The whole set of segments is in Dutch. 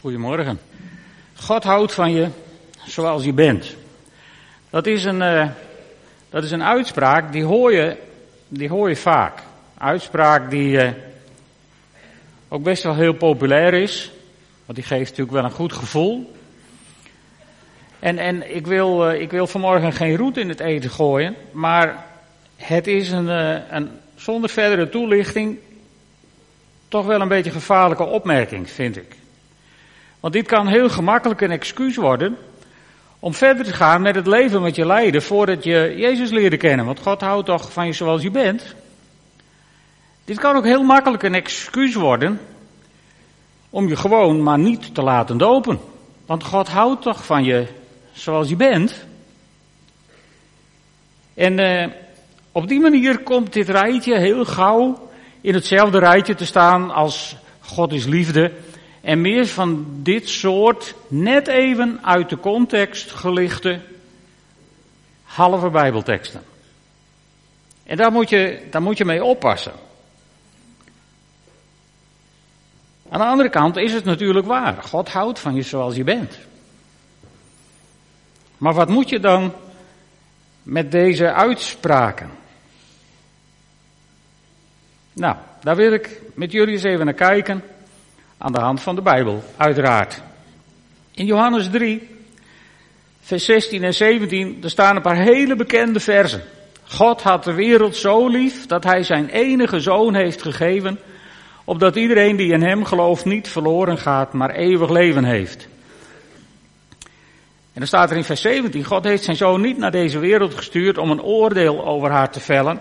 Goedemorgen. God houdt van je zoals je bent. Dat is een, uh, dat is een uitspraak die hoor je, die hoor je vaak. Uitspraak die uh, ook best wel heel populair is. Want die geeft natuurlijk wel een goed gevoel. En, en ik, wil, uh, ik wil vanmorgen geen roet in het eten gooien. Maar het is een, een zonder verdere toelichting toch wel een beetje gevaarlijke opmerking, vind ik. Want dit kan heel gemakkelijk een excuus worden om verder te gaan met het leven wat je leidde voordat je Jezus leerde kennen. Want God houdt toch van je zoals je bent. Dit kan ook heel makkelijk een excuus worden om je gewoon maar niet te laten dopen. Want God houdt toch van je zoals je bent. En uh, op die manier komt dit rijtje heel gauw in hetzelfde rijtje te staan als God is liefde en meer van dit soort net even uit de context gelichte halve Bijbelteksten. En daar moet je, daar moet je mee oppassen. Aan de andere kant is het natuurlijk waar. God houdt van je zoals je bent. Maar wat moet je dan met deze uitspraken? Nou, daar wil ik met jullie eens even naar kijken. Aan de hand van de Bijbel, uiteraard. In Johannes 3, vers 16 en 17, er staan een paar hele bekende versen. God had de wereld zo lief dat hij zijn enige zoon heeft gegeven, opdat iedereen die in hem gelooft niet verloren gaat, maar eeuwig leven heeft. En dan staat er in vers 17, God heeft zijn zoon niet naar deze wereld gestuurd om een oordeel over haar te vellen,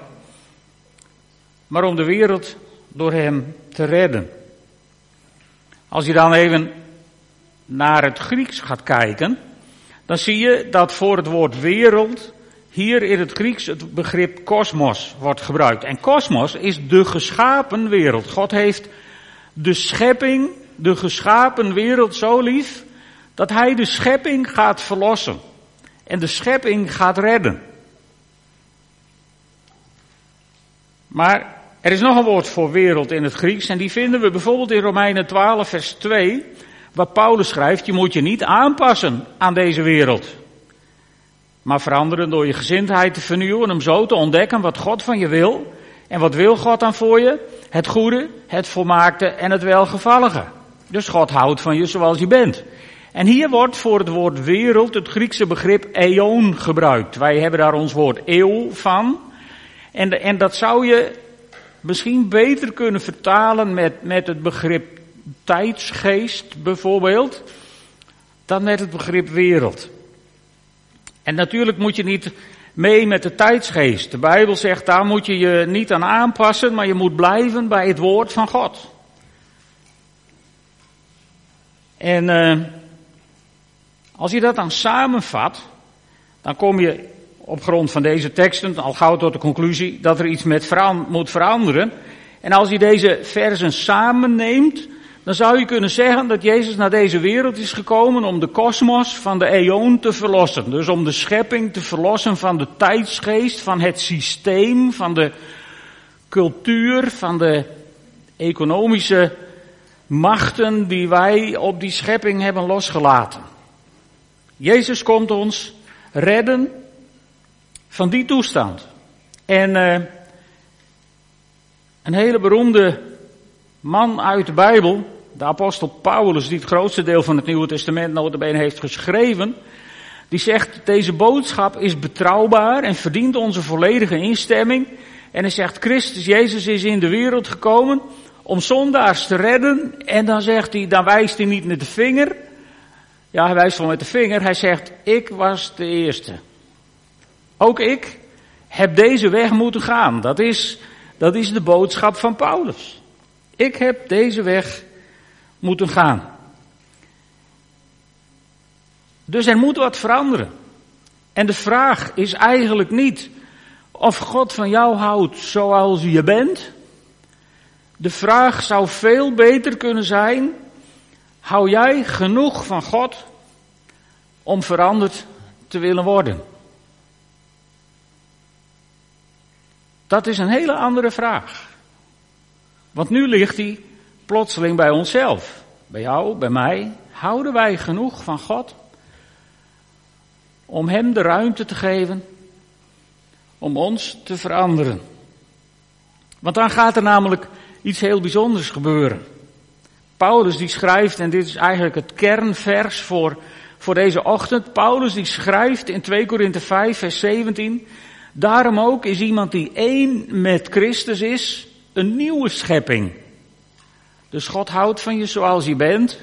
maar om de wereld door hem te redden. Als je dan even naar het Grieks gaat kijken, dan zie je dat voor het woord wereld hier in het Grieks het begrip kosmos wordt gebruikt. En kosmos is de geschapen wereld. God heeft de schepping, de geschapen wereld zo lief, dat hij de schepping gaat verlossen. En de schepping gaat redden. Maar er is nog een woord voor wereld in het Grieks en die vinden we bijvoorbeeld in Romeinen 12 vers 2, waar Paulus schrijft, je moet je niet aanpassen aan deze wereld. Maar veranderen door je gezindheid te vernieuwen, om zo te ontdekken wat God van je wil. En wat wil God dan voor je? Het goede, het volmaakte en het welgevallige. Dus God houdt van je zoals je bent. En hier wordt voor het woord wereld het Griekse begrip eon gebruikt. Wij hebben daar ons woord eeuw van. En, en dat zou je misschien beter kunnen vertalen met, met het begrip tijdsgeest bijvoorbeeld, dan met het begrip wereld. En natuurlijk moet je niet mee met de tijdsgeest. De Bijbel zegt daar moet je je niet aan aanpassen, maar je moet blijven bij het woord van God. En uh, als je dat dan samenvat, dan kom je op grond van deze teksten al gauw tot de conclusie dat er iets met moet veranderen. En als je deze versen samenneemt, dan zou je kunnen zeggen dat Jezus naar deze wereld is gekomen om de kosmos van de eon te verlossen. Dus om de schepping te verlossen van de tijdsgeest, van het systeem, van de cultuur, van de economische machten die wij op die schepping hebben losgelaten. Jezus komt ons redden van die toestand. En uh, een hele beroemde man uit de Bijbel, de apostel Paulus, die het grootste deel van het Nieuwe Testament notabene heeft geschreven, die zegt, deze boodschap is betrouwbaar en verdient onze volledige instemming. En hij zegt, Christus Jezus is in de wereld gekomen om zondaars te redden. En dan zegt hij, dan wijst hij niet met de vinger. Ja, hij wijst wel met de vinger. Hij zegt, ik was de eerste. Ook ik heb deze weg moeten gaan. Dat is, dat is de boodschap van Paulus. Ik heb deze weg moeten gaan. Dus er moet wat veranderen. En de vraag is eigenlijk niet of God van jou houdt zoals je bent. De vraag zou veel beter kunnen zijn, hou jij genoeg van God om veranderd te willen worden? Dat is een hele andere vraag. Want nu ligt hij plotseling bij onszelf. Bij jou, bij mij. houden wij genoeg van God om Hem de ruimte te geven om ons te veranderen? Want dan gaat er namelijk iets heel bijzonders gebeuren. Paulus die schrijft, en dit is eigenlijk het kernvers voor, voor deze ochtend. Paulus die schrijft in 2 Korinthe 5 vers 17. Daarom ook is iemand die één met Christus is, een nieuwe schepping. Dus God houdt van je zoals je bent.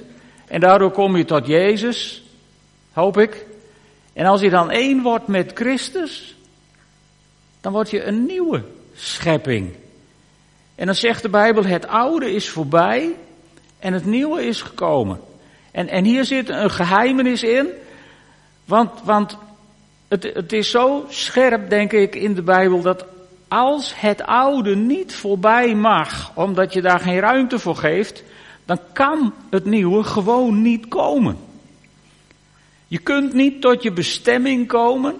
En daardoor kom je tot Jezus, hoop ik. En als je dan één wordt met Christus, dan word je een nieuwe schepping. En dan zegt de Bijbel, het oude is voorbij en het nieuwe is gekomen. En, en hier zit een geheimenis in, want, want het, het is zo scherp, denk ik, in de Bijbel, dat als het oude niet voorbij mag, omdat je daar geen ruimte voor geeft, dan kan het nieuwe gewoon niet komen. Je kunt niet tot je bestemming komen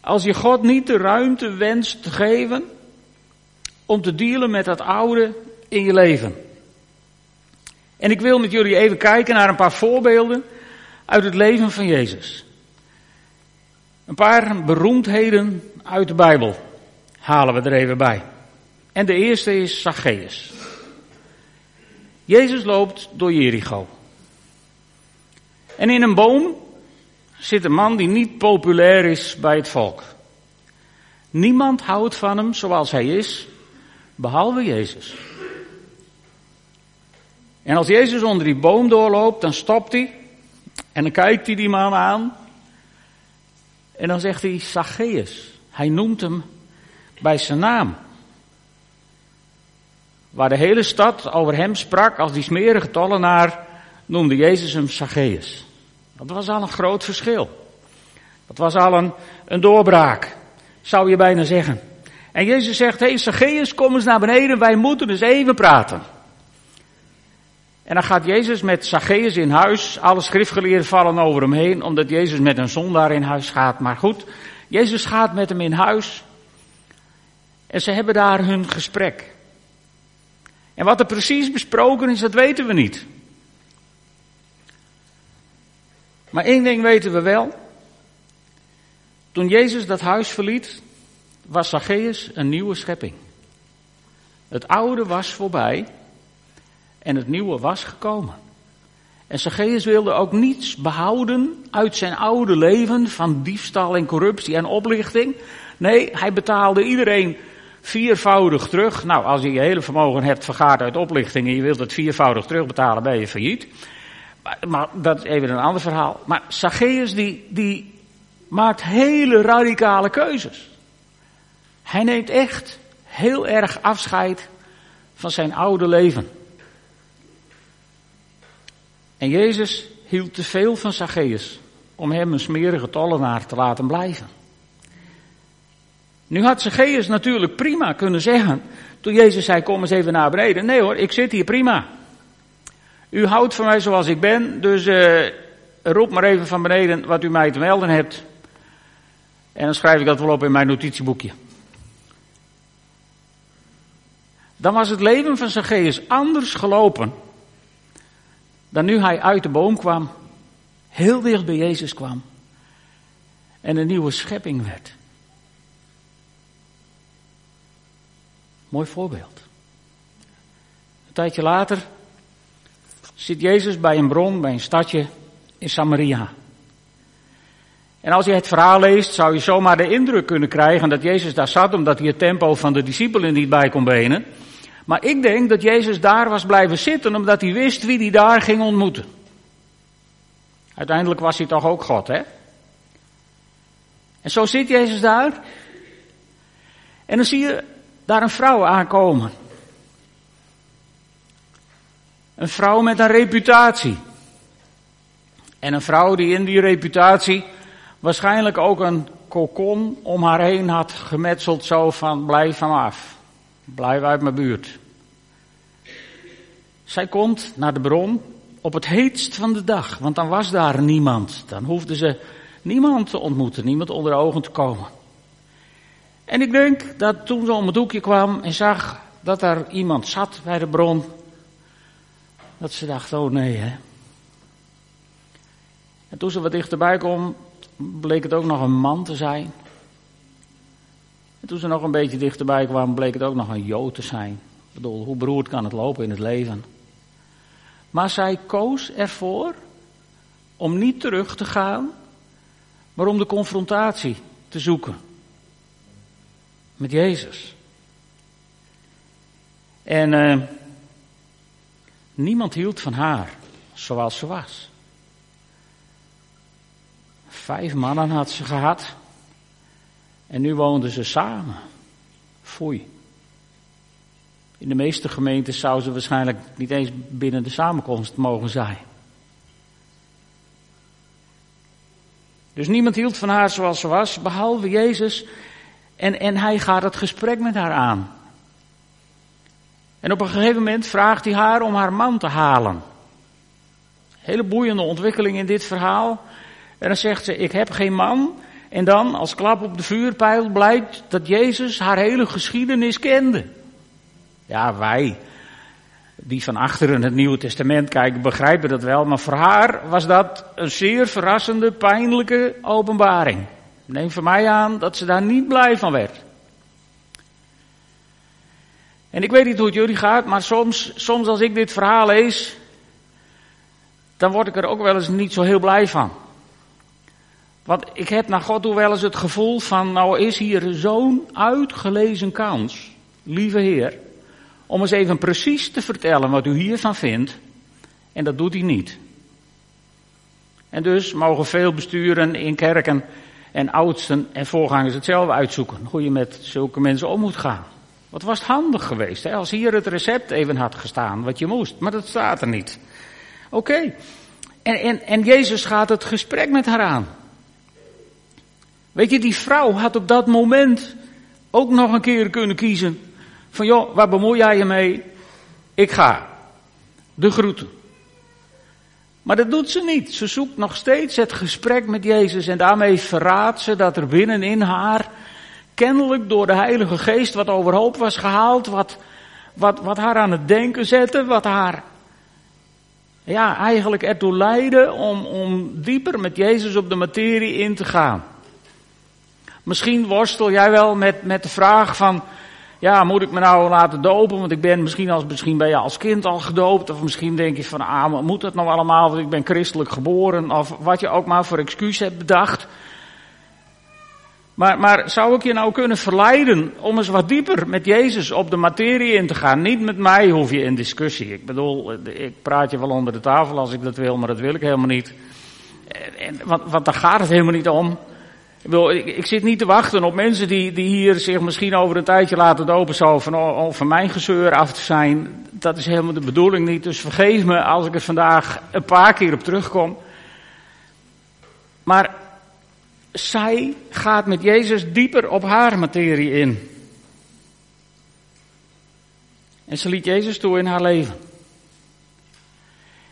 als je God niet de ruimte wenst te geven om te dealen met dat oude in je leven. En ik wil met jullie even kijken naar een paar voorbeelden uit het leven van Jezus. Een paar beroemdheden uit de Bijbel halen we er even bij. En de eerste is Zacchaeus. Jezus loopt door Jericho. En in een boom zit een man die niet populair is bij het volk. Niemand houdt van hem zoals hij is, behalve Jezus. En als Jezus onder die boom doorloopt, dan stopt hij en dan kijkt hij die man aan en dan zegt hij Zacchaeus. Hij noemt hem bij zijn naam. Waar de hele stad over hem sprak als die smerige tollenaar, noemde Jezus hem Zacchaeus. Dat was al een groot verschil. Dat was al een, een doorbraak, zou je bijna zeggen. En Jezus zegt, hé hey, Zacchaeus, kom eens naar beneden, wij moeten eens even praten. En dan gaat Jezus met Zacchaeus in huis. Alle schriftgeleerden vallen over hem heen, omdat Jezus met een zondaar in huis gaat. Maar goed, Jezus gaat met hem in huis. En ze hebben daar hun gesprek. En wat er precies besproken is, dat weten we niet. Maar één ding weten we wel. Toen Jezus dat huis verliet, was Zacchaeus een nieuwe schepping. Het oude was voorbij en het nieuwe was gekomen. En Zacchaeus wilde ook niets behouden uit zijn oude leven van diefstal en corruptie en oplichting. Nee, hij betaalde iedereen viervoudig terug. Nou, als je je hele vermogen hebt vergaard uit oplichting en je wilt het viervoudig terugbetalen, ben je failliet. Maar, dat is even een ander verhaal. Maar Zacchaeus die, die maakt hele radicale keuzes. Hij neemt echt heel erg afscheid van zijn oude leven. En Jezus hield te veel van Zacchaeus om hem een smerige tollenaar te laten blijven. Nu had Zacchaeus natuurlijk prima kunnen zeggen, toen Jezus zei kom eens even naar beneden. Nee hoor, ik zit hier prima. U houdt van mij zoals ik ben, dus uh, roep maar even van beneden wat u mij te melden hebt. En dan schrijf ik dat wel op in mijn notitieboekje. Dan was het leven van Zacchaeus anders gelopen dan nu hij uit de boom kwam, heel dicht bij Jezus kwam en een nieuwe schepping werd. Mooi voorbeeld. Een tijdje later zit Jezus bij een bron, bij een stadje in Samaria. En als je het verhaal leest, zou je zomaar de indruk kunnen krijgen dat Jezus daar zat omdat hij het tempo van de discipelen niet bij kon benen. Maar ik denk dat Jezus daar was blijven zitten omdat hij wist wie hij daar ging ontmoeten. Uiteindelijk was hij toch ook God, hè? En zo zit Jezus daar. En dan zie je daar een vrouw aankomen. Een vrouw met een reputatie. En een vrouw die in die reputatie waarschijnlijk ook een kokon om haar heen had gemetseld zo van blijf van af. Blijf uit mijn buurt. Zij komt naar de bron op het heetst van de dag, want dan was daar niemand. Dan hoefde ze niemand te ontmoeten, niemand onder de ogen te komen. En ik denk dat toen ze om het hoekje kwam en zag dat daar iemand zat bij de bron, dat ze dacht, oh nee hè. toen ze wat dichterbij kwam, bleek het ook nog een man te zijn. En toen ze nog een beetje dichterbij kwamen, bleek het ook nog een Jood te zijn. Ik bedoel, hoe beroerd kan het lopen in het leven? Maar zij koos ervoor om niet terug te gaan, maar om de confrontatie te zoeken met Jezus. En uh, niemand hield van haar zoals ze was. Vijf mannen had ze gehad. En nu woonden ze samen. Foei. In de meeste gemeentes zou ze waarschijnlijk niet eens binnen de samenkomst mogen zijn. Dus niemand hield van haar zoals ze was, behalve Jezus. En, en hij gaat het gesprek met haar aan. En op een gegeven moment vraagt hij haar om haar man te halen. Hele boeiende ontwikkeling in dit verhaal. En dan zegt ze, ik heb geen man. En dan, als klap op de vuurpijl, blijkt dat Jezus haar hele geschiedenis kende. Ja, wij, die van achteren het Nieuwe Testament kijken, begrijpen dat wel. Maar voor haar was dat een zeer verrassende, pijnlijke openbaring. Neem van mij aan dat ze daar niet blij van werd. En ik weet niet hoe het jullie gaat, maar soms, soms als ik dit verhaal lees, dan word ik er ook wel eens niet zo heel blij van. Want ik heb naar God toe wel eens het gevoel van, nou is hier zo'n uitgelezen kans, lieve Heer, om eens even precies te vertellen wat u hiervan vindt. En dat doet hij niet. En dus mogen veel besturen in kerken en oudsten en voorgangers het zelf uitzoeken. Hoe je met zulke mensen om moet gaan. Wat was het handig geweest als hier het recept even had gestaan wat je moest. Maar dat staat er niet. Oké. En, en, en Jezus gaat het gesprek met haar aan. Weet je, die vrouw had op dat moment ook nog een keer kunnen kiezen. Van joh, waar bemoei jij je mee? Ik ga. De groeten. Maar dat doet ze niet. Ze zoekt nog steeds het gesprek met Jezus en daarmee verraadt ze dat er binnenin haar kennelijk door de Heilige Geest wat overhoop was gehaald, wat, wat, wat haar aan het denken zette, wat haar ja, eigenlijk ertoe leidde om, om dieper met Jezus op de materie in te gaan. Misschien worstel jij wel met, met de vraag van, ja, moet ik me nou laten dopen? Want ik ben misschien, als, misschien ben je als kind al gedoopt. Of misschien denk je van, ah, moet dat nou allemaal? Want ik ben christelijk geboren. Of wat je ook maar voor excuus hebt bedacht. Maar, maar zou ik je nou kunnen verleiden om eens wat dieper met Jezus op de materie in te gaan? Niet met mij hoef je in discussie. Ik bedoel, ik praat je wel onder de tafel als ik dat wil, maar dat wil ik helemaal niet. En, want, want daar gaat het helemaal niet om. Ik, ik, zit niet te wachten op mensen die, die hier zich misschien over een tijdje laten dopen zo van, oh, van mijn gezeur af te zijn. Dat is helemaal de bedoeling niet. Dus vergeef me als ik er vandaag een paar keer op terugkom. Maar zij gaat met Jezus dieper op haar materie in. En ze liet Jezus toe in haar leven.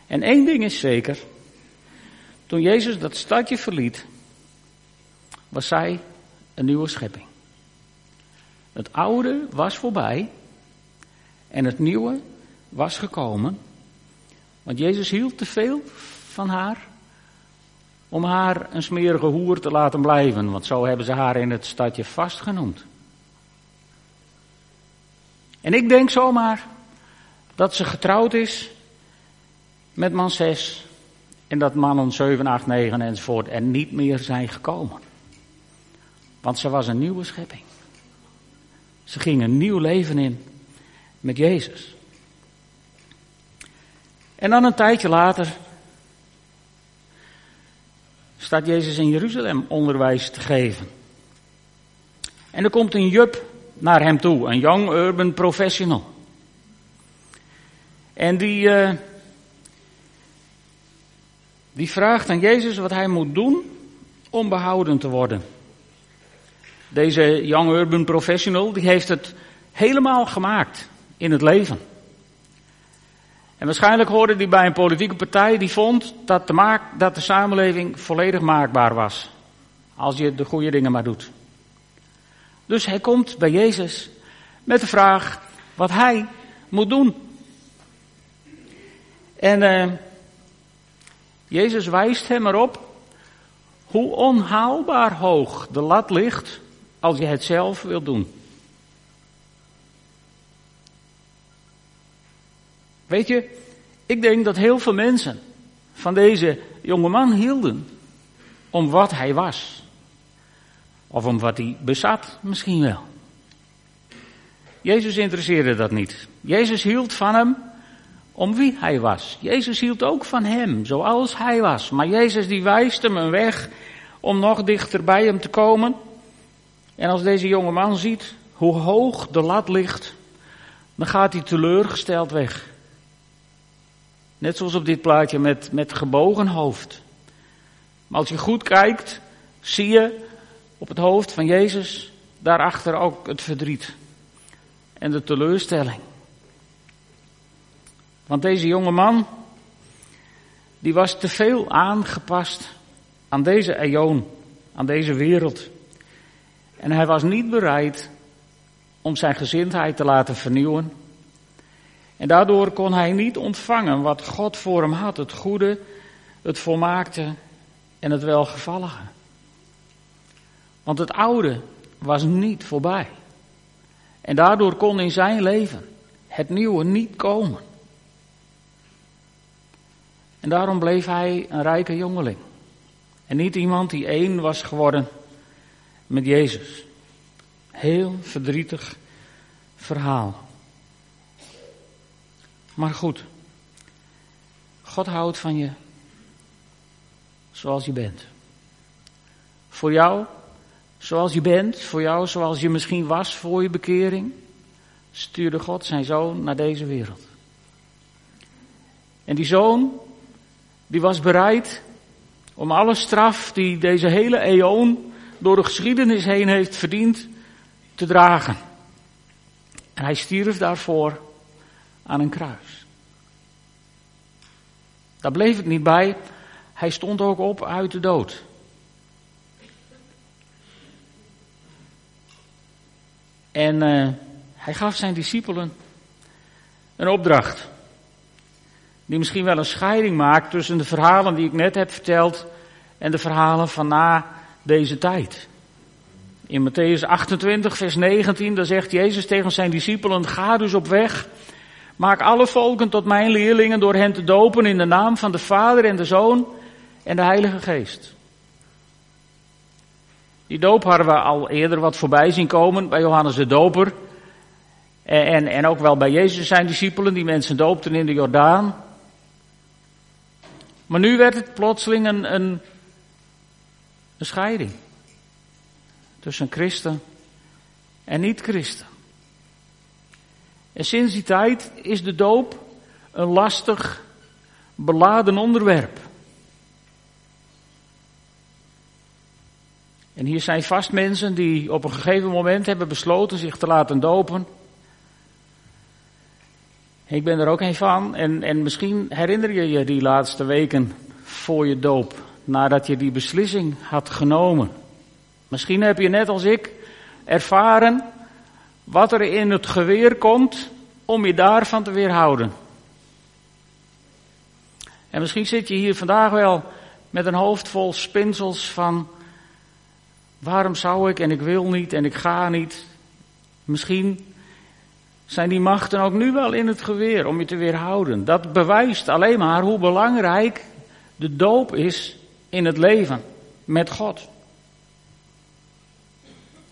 En één ding is zeker. Toen Jezus dat stadje verliet, was zij een nieuwe schepping. Het oude was voorbij en het nieuwe was gekomen. Want Jezus hield te veel van haar om haar een smerige hoer te laten blijven, want zo hebben ze haar in het stadje vastgenoemd. En ik denk zomaar dat ze getrouwd is met man 6 en dat mannen 7, 8, 9 enzovoort en niet meer zijn gekomen. Want ze was een nieuwe schepping. Ze ging een nieuw leven in met Jezus. En dan een tijdje later staat Jezus in Jeruzalem onderwijs te geven. En er komt een jup naar hem toe, een young urban professional. En die, uh, die vraagt aan Jezus wat hij moet doen om behouden te worden. Deze young urban professional, die heeft het helemaal gemaakt in het leven. En waarschijnlijk hoorde hij bij een politieke partij die vond dat de, maak, dat de samenleving volledig maakbaar was. Als je de goede dingen maar doet. Dus hij komt bij Jezus met de vraag wat hij moet doen. En uh, Jezus wijst hem erop hoe onhaalbaar hoog de lat ligt als je het zelf wilt doen. Weet je, ik denk dat heel veel mensen van deze jonge man hielden om wat hij was. Of om wat hij bezat, misschien wel. Jezus interesseerde dat niet. Jezus hield van hem om wie hij was. Jezus hield ook van hem, zoals hij was. Maar Jezus die wijst hem een weg om nog dichter bij hem te komen. En als deze jonge man ziet hoe hoog de lat ligt, dan gaat hij teleurgesteld weg. Net zoals op dit plaatje met, met gebogen hoofd. Maar als je goed kijkt, zie je op het hoofd van Jezus daarachter ook het verdriet en de teleurstelling. Want deze jonge man, die was te veel aangepast aan deze eon, aan deze wereld. En hij was niet bereid om zijn gezindheid te laten vernieuwen. En daardoor kon hij niet ontvangen wat God voor hem had, het goede, het volmaakte en het welgevallige. Want het oude was niet voorbij. En daardoor kon in zijn leven het nieuwe niet komen. En daarom bleef hij een rijke jongeling. En niet iemand die één was geworden met Jezus. Heel verdrietig verhaal. Maar goed, God houdt van je zoals je bent. Voor jou zoals je bent, voor jou zoals je misschien was voor je bekering, stuurde God zijn zoon naar deze wereld. En die zoon, die was bereid om alle straf die deze hele eon door de geschiedenis heen heeft verdiend, te dragen. En hij stierf daarvoor aan een kruis. Daar bleef het niet bij. Hij stond ook op uit de dood. En uh, hij gaf zijn discipelen een opdracht. Die misschien wel een scheiding maakt tussen de verhalen die ik net heb verteld en de verhalen van na deze tijd. In Matthäus 28, vers 19, daar zegt Jezus tegen zijn discipelen, ga dus op weg, maak alle volken tot mijn leerlingen door hen te dopen in de naam van de Vader en de Zoon en de Heilige Geest. Die doop hadden we al eerder wat voorbij zien komen bij Johannes de Doper. En, en ook wel bij Jezus zijn discipelen, die mensen doopten in de Jordaan. Maar nu werd het plotseling een, een, een scheiding. Tussen christen en niet-christen. En sinds die tijd is de doop een lastig, beladen onderwerp. En hier zijn vast mensen die op een gegeven moment hebben besloten zich te laten dopen. Ik ben er ook een van. En, en misschien herinner je je die laatste weken voor je doop. Nadat je die beslissing had genomen. Misschien heb je net als ik ervaren wat er in het geweer komt om je daarvan te weerhouden. En misschien zit je hier vandaag wel met een hoofd vol spinsels van Waarom zou ik en ik wil niet en ik ga niet? Misschien zijn die machten ook nu wel in het geweer om je te weerhouden. Dat bewijst alleen maar hoe belangrijk de doop is in het leven met God.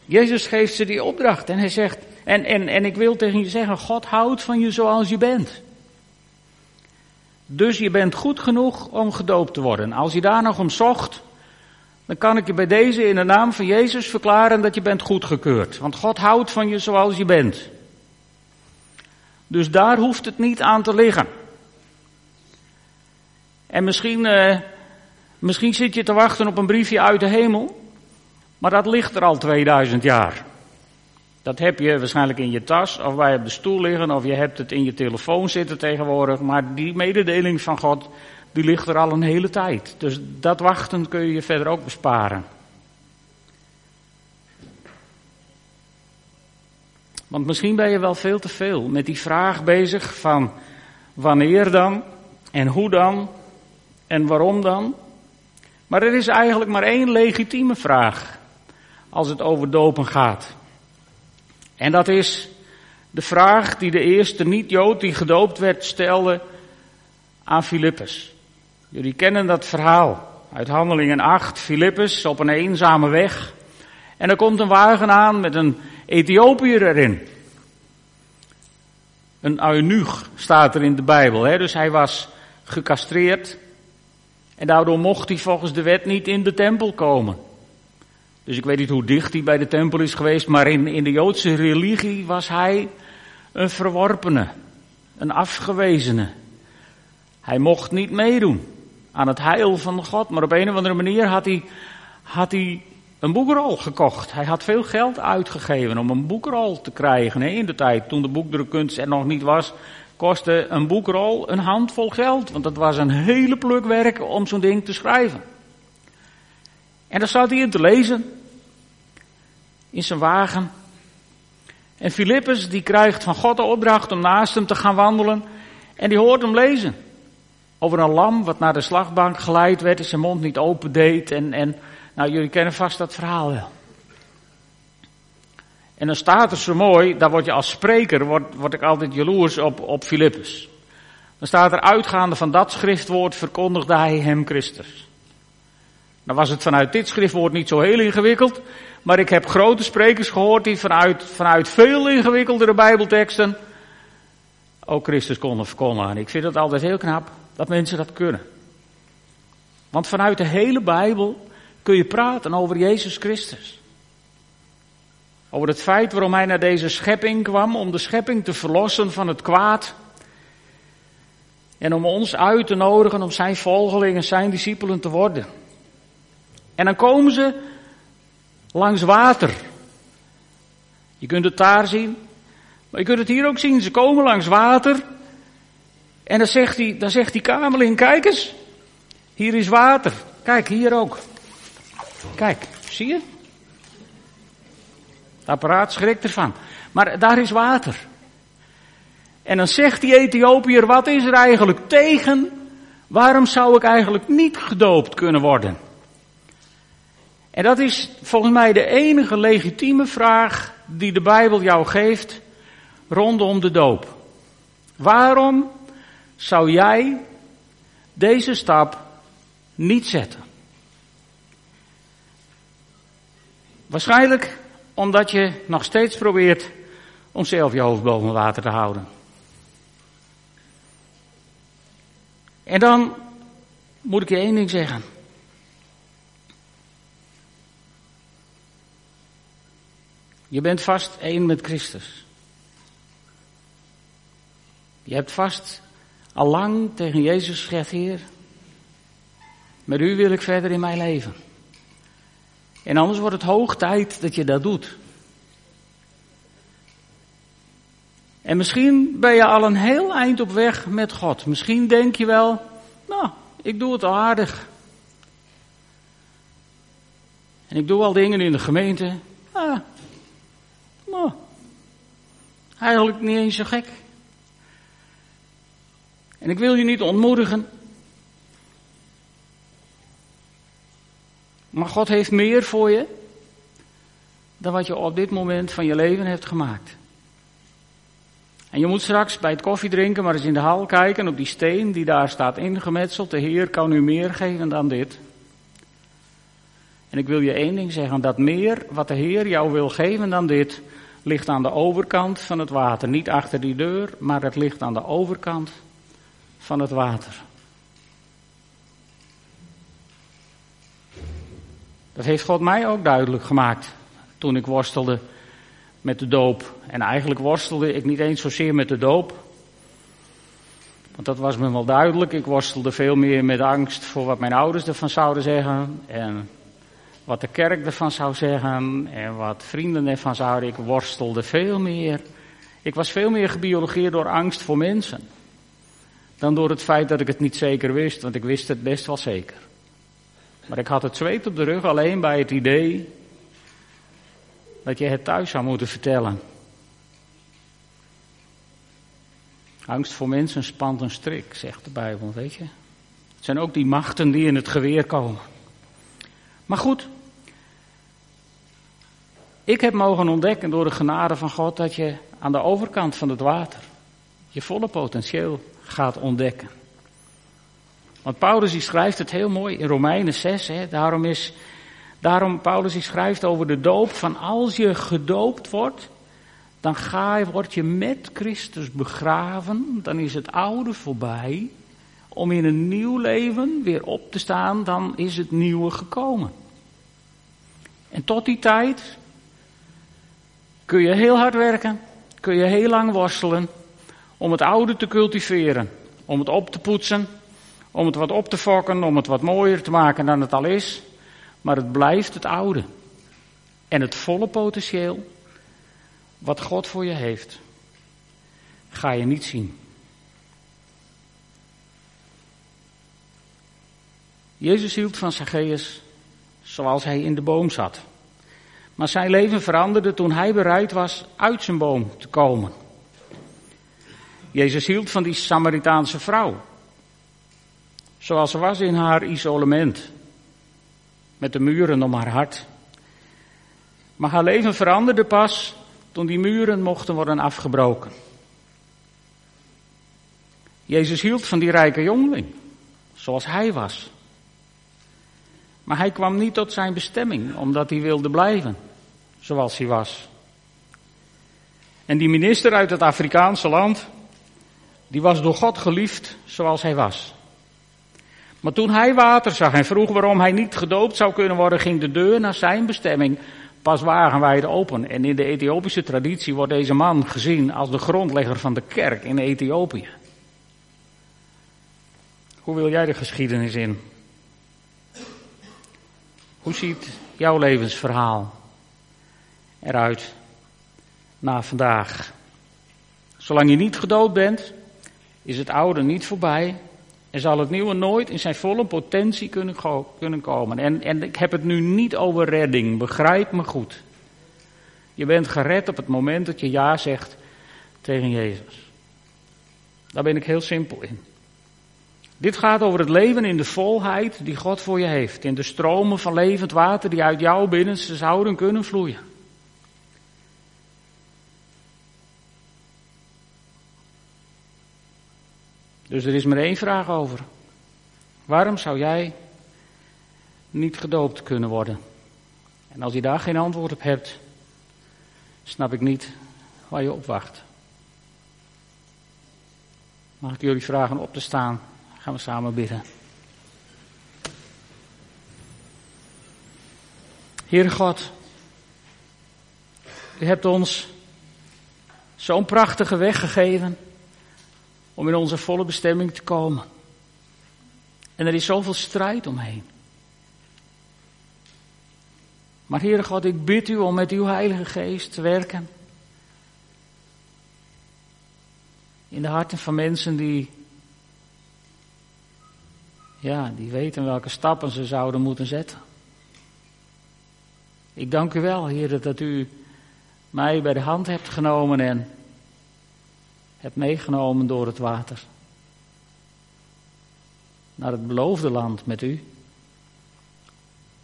Jezus geeft ze die opdracht en hij zegt, en, en, en ik wil tegen je zeggen, God houdt van je zoals je bent. Dus je bent goed genoeg om gedoopt te worden. Als je daar nog om zocht, dan kan ik je bij deze in de naam van Jezus verklaren dat je bent goedgekeurd. Want God houdt van je zoals je bent. Dus daar hoeft het niet aan te liggen. En misschien, uh, misschien zit je te wachten op een briefje uit de hemel, maar dat ligt er al 2000 jaar. Dat heb je waarschijnlijk in je tas of bij op de stoel liggen of je hebt het in je telefoon zitten tegenwoordig. Maar die mededeling van God, die ligt er al een hele tijd. Dus dat wachten kun je je verder ook besparen. Want misschien ben je wel veel te veel met die vraag bezig van wanneer dan en hoe dan en waarom dan. Maar er is eigenlijk maar één legitieme vraag als het over dopen gaat. En dat is de vraag die de eerste niet-Jood die gedoopt werd stelde aan Filippus. Jullie kennen dat verhaal uit Handelingen 8. Filippus op een eenzame weg. En er komt een wagen aan met een Ethiopiër erin. Een eunuch staat er in de Bijbel. Hè? Dus hij was gecastreerd. En daardoor mocht hij volgens de wet niet in de tempel komen. Dus ik weet niet hoe dicht hij bij de tempel is geweest, maar in, in de Joodse religie was hij een verworpene, een afgewezene. Hij mocht niet meedoen aan het heil van God, maar op een of andere manier had hij, had hij een boekrol gekocht. Hij had veel geld uitgegeven om een boekrol te krijgen. In de tijd toen de boekdrukkunst er nog niet was, kostte een boekrol een handvol geld. Want dat was een hele pluk werk om zo'n ding te schrijven. En daar staat hij in te lezen. In zijn wagen. En Filippus die krijgt van God de opdracht om naast hem te gaan wandelen. En die hoort hem lezen. Over een lam wat naar de slagbank geleid werd en zijn mond niet open deed. En, en nou, jullie kennen vast dat verhaal wel. En dan staat er zo mooi, daar word je als spreker, word, word ik altijd jaloers op, op Filippus. Dan staat er uitgaande van dat schriftwoord verkondigde hij hem Christus. Dan was het vanuit dit schriftwoord niet zo heel ingewikkeld, maar ik heb grote sprekers gehoord die vanuit, vanuit veel ingewikkeldere bijbelteksten ook Christus konden verkondigen. En ik vind het altijd heel knap dat mensen dat kunnen. Want vanuit de hele Bijbel kun je praten over Jezus Christus. Over het feit waarom hij naar deze schepping kwam, om de schepping te verlossen van het kwaad. En om ons uit te nodigen om zijn volgelingen, zijn discipelen te worden. En dan komen ze langs water. Je kunt het daar zien, maar je kunt het hier ook zien. Ze komen langs water. En dan zegt die, dan zegt die kamerling, kijk eens, hier is water. Kijk, hier ook. Kijk, zie je? Apparaat schrikt ervan. Maar daar is water. En dan zegt die Ethiopiër, wat is er eigenlijk tegen? Waarom zou ik eigenlijk niet gedoopt kunnen worden? En dat is volgens mij de enige legitieme vraag die de Bijbel jou geeft rondom de doop. Waarom zou jij deze stap niet zetten? Waarschijnlijk omdat je nog steeds probeert om zelf je hoofd boven water te houden. En dan moet ik je één ding zeggen. Je bent vast één met Christus. Je hebt vast al lang tegen Jezus gezegd, Heer, met u wil ik verder in mijn leven. En anders wordt het hoog tijd dat je dat doet. En misschien ben je al een heel eind op weg met God. Misschien denk je wel, nou, ik doe het aardig. En ik doe al dingen in de gemeente. Ah, nou, eigenlijk niet eens zo gek. En ik wil je niet ontmoedigen. Maar God heeft meer voor je dan wat je op dit moment van je leven hebt gemaakt. En je moet straks bij het koffiedrinken maar eens in de hal kijken op die steen die daar staat ingemetseld. De Heer kan u meer geven dan dit. En ik wil je één ding zeggen, dat meer wat de Heer jou wil geven dan dit, ligt aan de overkant van het water. Niet achter die deur, maar het ligt aan de overkant van het water. Dat heeft God mij ook duidelijk gemaakt toen ik worstelde met de doop. En eigenlijk worstelde ik niet eens zozeer met de doop. Want dat was me wel duidelijk. Ik worstelde veel meer met angst voor wat mijn ouders ervan zouden zeggen. En wat de kerk ervan zou zeggen. En wat vrienden ervan zouden. Ik worstelde veel meer. Ik was veel meer gebiologeerd door angst voor mensen. Dan door het feit dat ik het niet zeker wist. Want ik wist het best wel zeker. Maar ik had het zweet op de rug alleen bij het idee dat je het thuis zou moeten vertellen. Angst voor mensen spant een strik, zegt de Bijbel, weet je. Het zijn ook die machten die in het geweer komen. Maar goed, ik heb mogen ontdekken door de genade van God dat je aan de overkant van het water je volle potentieel gaat ontdekken. Want Paulus die schrijft het heel mooi in Romeinen 6. Hè, daarom is, daarom Paulus die schrijft over de doop van als je gedoopt wordt, dan ga word je met Christus begraven, dan is het oude voorbij. Om in een nieuw leven weer op te staan, dan is het nieuwe gekomen. En tot die tijd kun je heel hard werken, kun je heel lang worstelen om het oude te cultiveren, om het op te poetsen, om het wat op te fokken, om het wat mooier te maken dan het al is. Maar het blijft het oude. En het volle potentieel, wat God voor je heeft, ga je niet zien. Jezus hield van Zacchaeus zoals hij in de boom zat. Maar zijn leven veranderde toen hij bereid was uit zijn boom te komen. Jezus hield van die Samaritaanse vrouw. Zoals ze was in haar isolement. Met de muren om haar hart. Maar haar leven veranderde pas toen die muren mochten worden afgebroken. Jezus hield van die rijke jongeling. Zoals hij was. Maar hij kwam niet tot zijn bestemming, omdat hij wilde blijven zoals hij was. En die minister uit het Afrikaanse land, die was door God geliefd zoals hij was. Maar toen hij water zag en vroeg waarom hij niet gedoopt zou kunnen worden, ging de deur naar zijn bestemming pas wagenwijd open. En in de Ethiopische traditie wordt deze man gezien als de grondlegger van de kerk in Ethiopië. Hoe wil jij de geschiedenis in? Hoe ziet jouw levensverhaal eruit na vandaag? Zolang je niet gedood bent, is het oude niet voorbij en zal het nieuwe nooit in zijn volle potentie kunnen, kunnen komen. En, en ik heb het nu niet over redding, begrijp me goed. Je bent gered op het moment dat je ja zegt tegen Jezus. Daar ben ik heel simpel in. Dit gaat over het leven in de volheid die God voor je heeft. In de stromen van levend water die uit jouw binnenste zouden kunnen vloeien. Dus er is maar één vraag over. Waarom zou jij niet gedoopt kunnen worden? En als je daar geen antwoord op hebt, snap ik niet waar je op wacht. Mag ik jullie vragen op te staan? Gaan we samen bidden. Heere God, u hebt ons zo'n prachtige weg gegeven om in onze volle bestemming te komen. En er is zoveel strijd omheen. Maar Heere God, ik bid u om met uw Heilige Geest te werken. In de harten van mensen die, ja, die weten welke stappen ze zouden moeten zetten. Ik dank u wel, Heer, dat u mij bij de hand hebt genomen en hebt meegenomen door het water. Naar het beloofde land met u.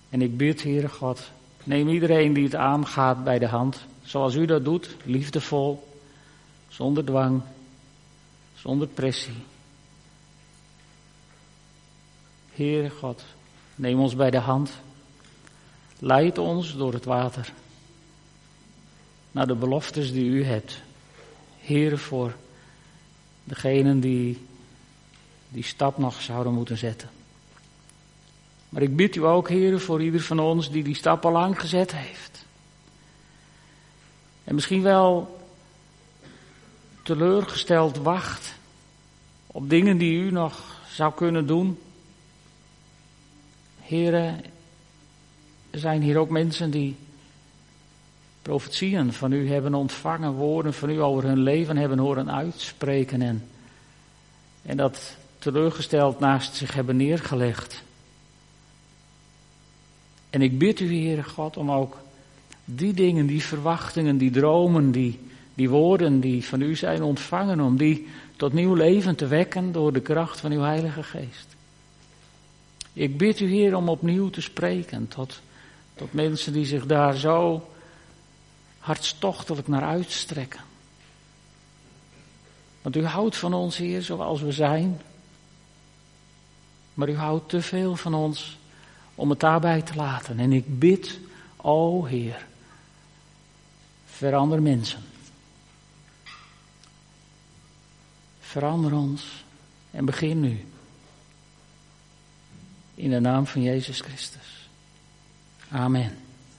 En ik bid, Heere God, neem iedereen die het aangaat bij de hand, zoals u dat doet, liefdevol, zonder dwang, zonder pressie. Heere God, neem ons bij de hand, leid ons door het water naar de beloftes die u hebt. Heere, voor degenen die die stap nog zouden moeten zetten. Maar ik bid u ook, heren, voor ieder van ons die die stap al lang gezet heeft. En misschien wel teleurgesteld wacht op dingen die u nog zou kunnen doen. Heren, er zijn hier ook mensen die profetieën van u hebben ontvangen, woorden van u over hun leven hebben horen uitspreken en, en dat teleurgesteld naast zich hebben neergelegd. En ik bid u, Heere God, om ook die dingen, die verwachtingen, die dromen, die, die woorden die van u zijn ontvangen, om die tot nieuw leven te wekken door de kracht van uw Heilige Geest. Ik bid u, Heer, om opnieuw te spreken tot, tot mensen die zich daar zo hartstochtelijk naar uitstrekken. Want u houdt van ons, Heer, zoals we zijn. Maar u houdt te veel van ons om het daarbij te laten. En ik bid, o Heer, verander mensen. Verander ons en begin nu. In de naam van Jezus Christus. Amen.